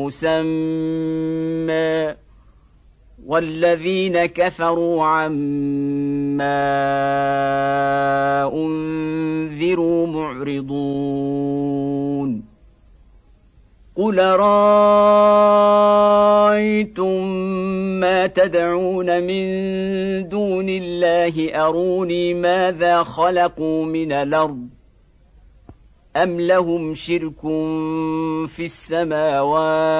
مسمى والذين كفروا عما أنذروا معرضون. قل رايتم ما تدعون من دون الله؟ أروني ماذا خلقوا من الأرض؟ أم لهم شرك في السماوات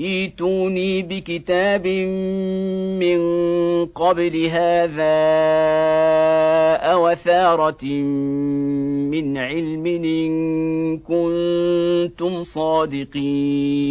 ايتوني بكتاب من قبل هذا أوثارة من علم إن كنتم صادقين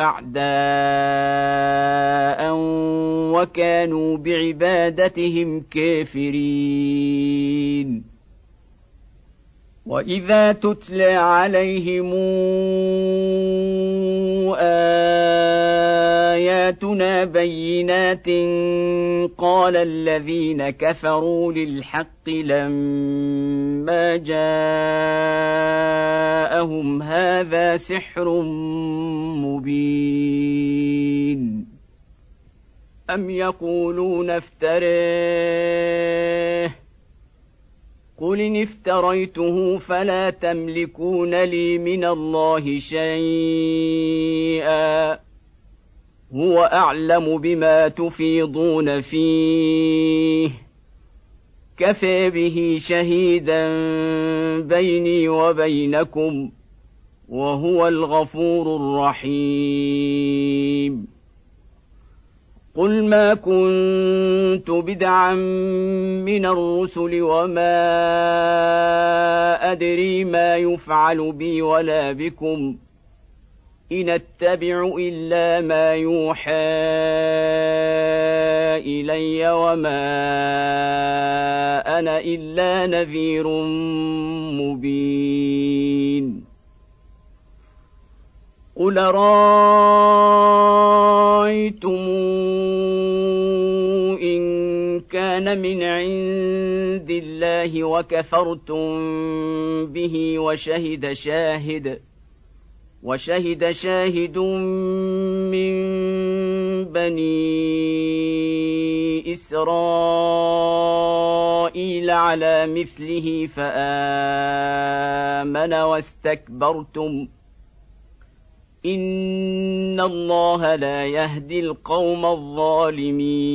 أعداء وكانوا بعبادتهم كافرين. وإذا تتلى عليهم آياتنا بينات قال الذين كفروا للحق لما جاءهم هذا سحر مبين. أم يقولون افتريه؟ قل إن افتريته فلا تملكون لي من الله شيئا. هو أعلم بما تفيضون فيه. كفى به شهيدا بيني وبينكم وهو الغفور الرحيم. قل ما كنت بدعا من الرسل وما أدري ما يفعل بي ولا بكم. ان اتبع الا ما يوحى الي وما أنا الا نذير مبين. قل رايتم ان كان من عند الله وكفرتم به وشهد شاهد وشهد شاهد من بني اسرائيل على مثله فامن واستكبرتم ان الله لا يهدي القوم الظالمين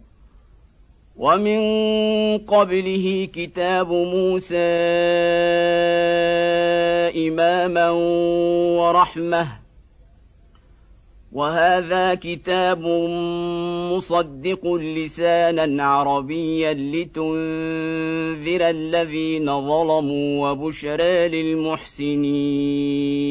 ومن قبله كتاب موسى إماما ورحمة. وهذا كتاب مصدق لسانا عربيا لتنذر الذين ظلموا وبشرى للمحسنين.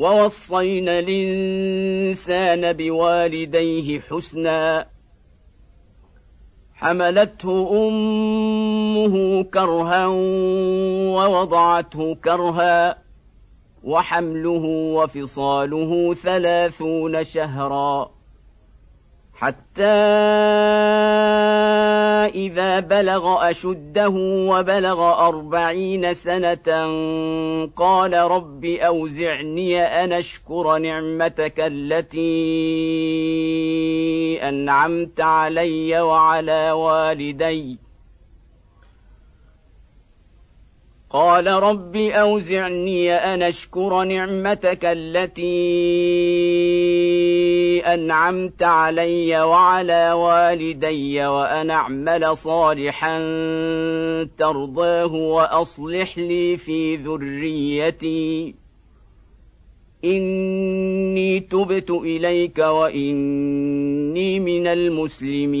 ووصينا الإنسان بوالديه حسنا حملته أمه كرها ووضعته كرها وحمله وفصاله ثلاثون شهرا حتى إذا بلغ أشده وبلغ أربعين سنة قال رب أوزعني أن أشكر نعمتك التي أنعمت علي وعلى والدي. قال رب أوزعني أن أشكر نعمتك التي أنعمت علي وعلى والدي وأن أعمل صالحا ترضاه وأصلح لي في ذريتي. إني تبت إليك وإني من المسلمين.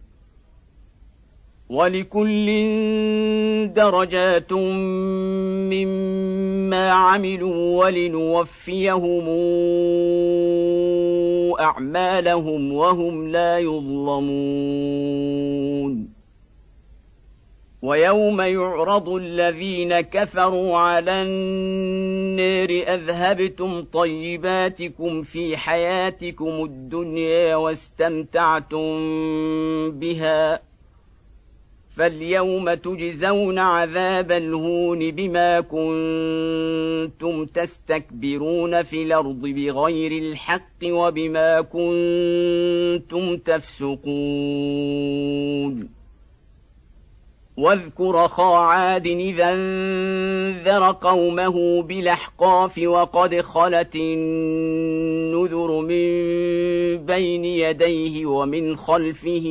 ولكل درجات مما عملوا ولنوفيهم أعمالهم وهم لا يظلمون. ويوم يعرض الذين كفروا على النار أذهبتم طيباتكم في حياتكم الدنيا واستمتعتم بها؟ فاليوم تجزون عذاب الهون بما كنتم تستكبرون في الأرض بغير الحق وبما كنتم تفسقون. واذكر أخا عاد إذا انذر قومه بالأحقاف وقد خلت النذر من بين يديه ومن خلفه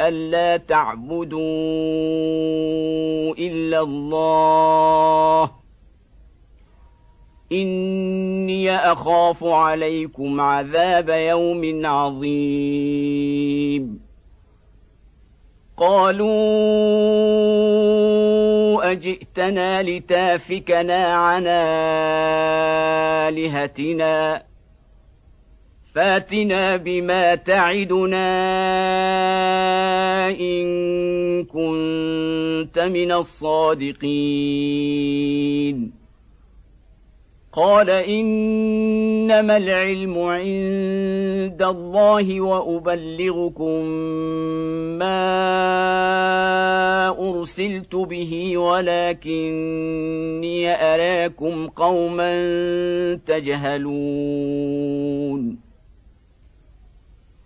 ألا تعبدوا إلا الله. إني أخاف عليكم عذاب يوم عظيم. قالوا أجئتنا لتافكنا عن آلهتنا؟ فاتنا بما تعدنا إن كنت من الصادقين. قال إنما العلم عند الله وأبلغكم ما أرسلت به ولكني أراكم قوما تجهلون.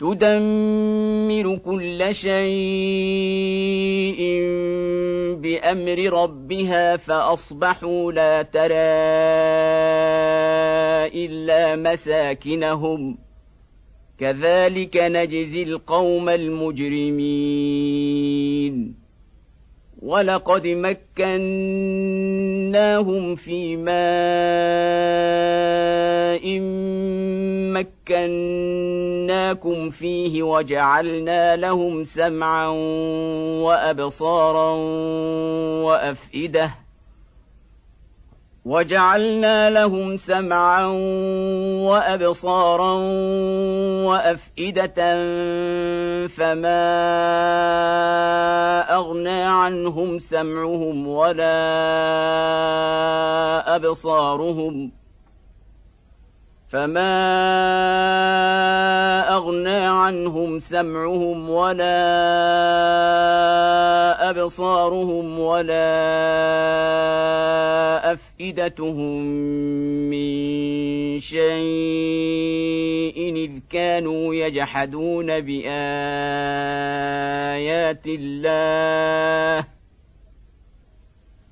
تدمر كل شيء بأمر ربها فأصبحوا لا ترى إلا مساكنهم. كذلك نجزي القوم المجرمين. ولقد مكناهم في ماء مكناكم فيه وجعلنا لهم سمعا وابصارا وافئده وجعلنا لهم سمعا وابصارا وافئده فما اغنى عنهم سمعهم ولا ابصارهم فما اغنى عنهم سمعهم ولا ابصارهم ولا افئدتهم من شيء اذ كانوا يجحدون بايات الله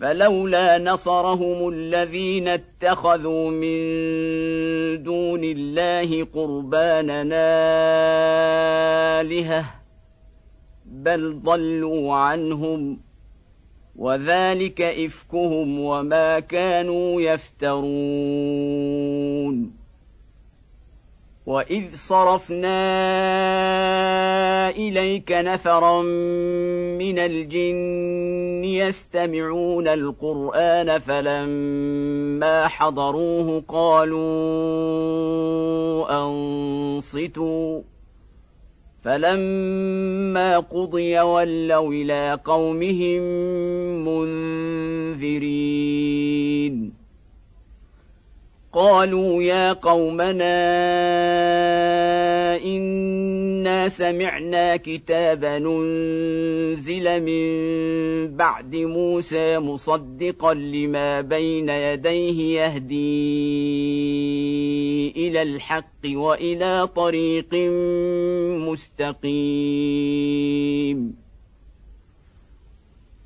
فلولا نصرهم الذين اتخذوا من دون الله قرباننا آلهة بل ضلوا عنهم وذلك إفكهم وما كانوا يفترون. وإذ صرفنا إليك نفرا من الجن يستمعون القرآن فلما حضروه قالوا أنصتوا. فلما قضي ولوا إلى قومهم منذرين. قالوا يا قومنا انا سمعنا كتابا انزل من بعد موسى مصدقا لما بين يديه يهدي إلى الحق والى طريق مستقيم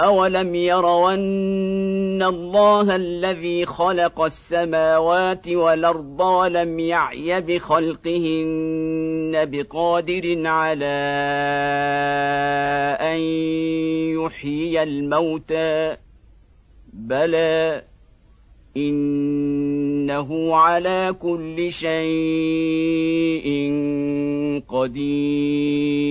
اولم يروا ان الله الذي خلق السماوات والارض ولم يعي بخلقهن بقادر على ان يحيي الموتى بلى انه على كل شيء قدير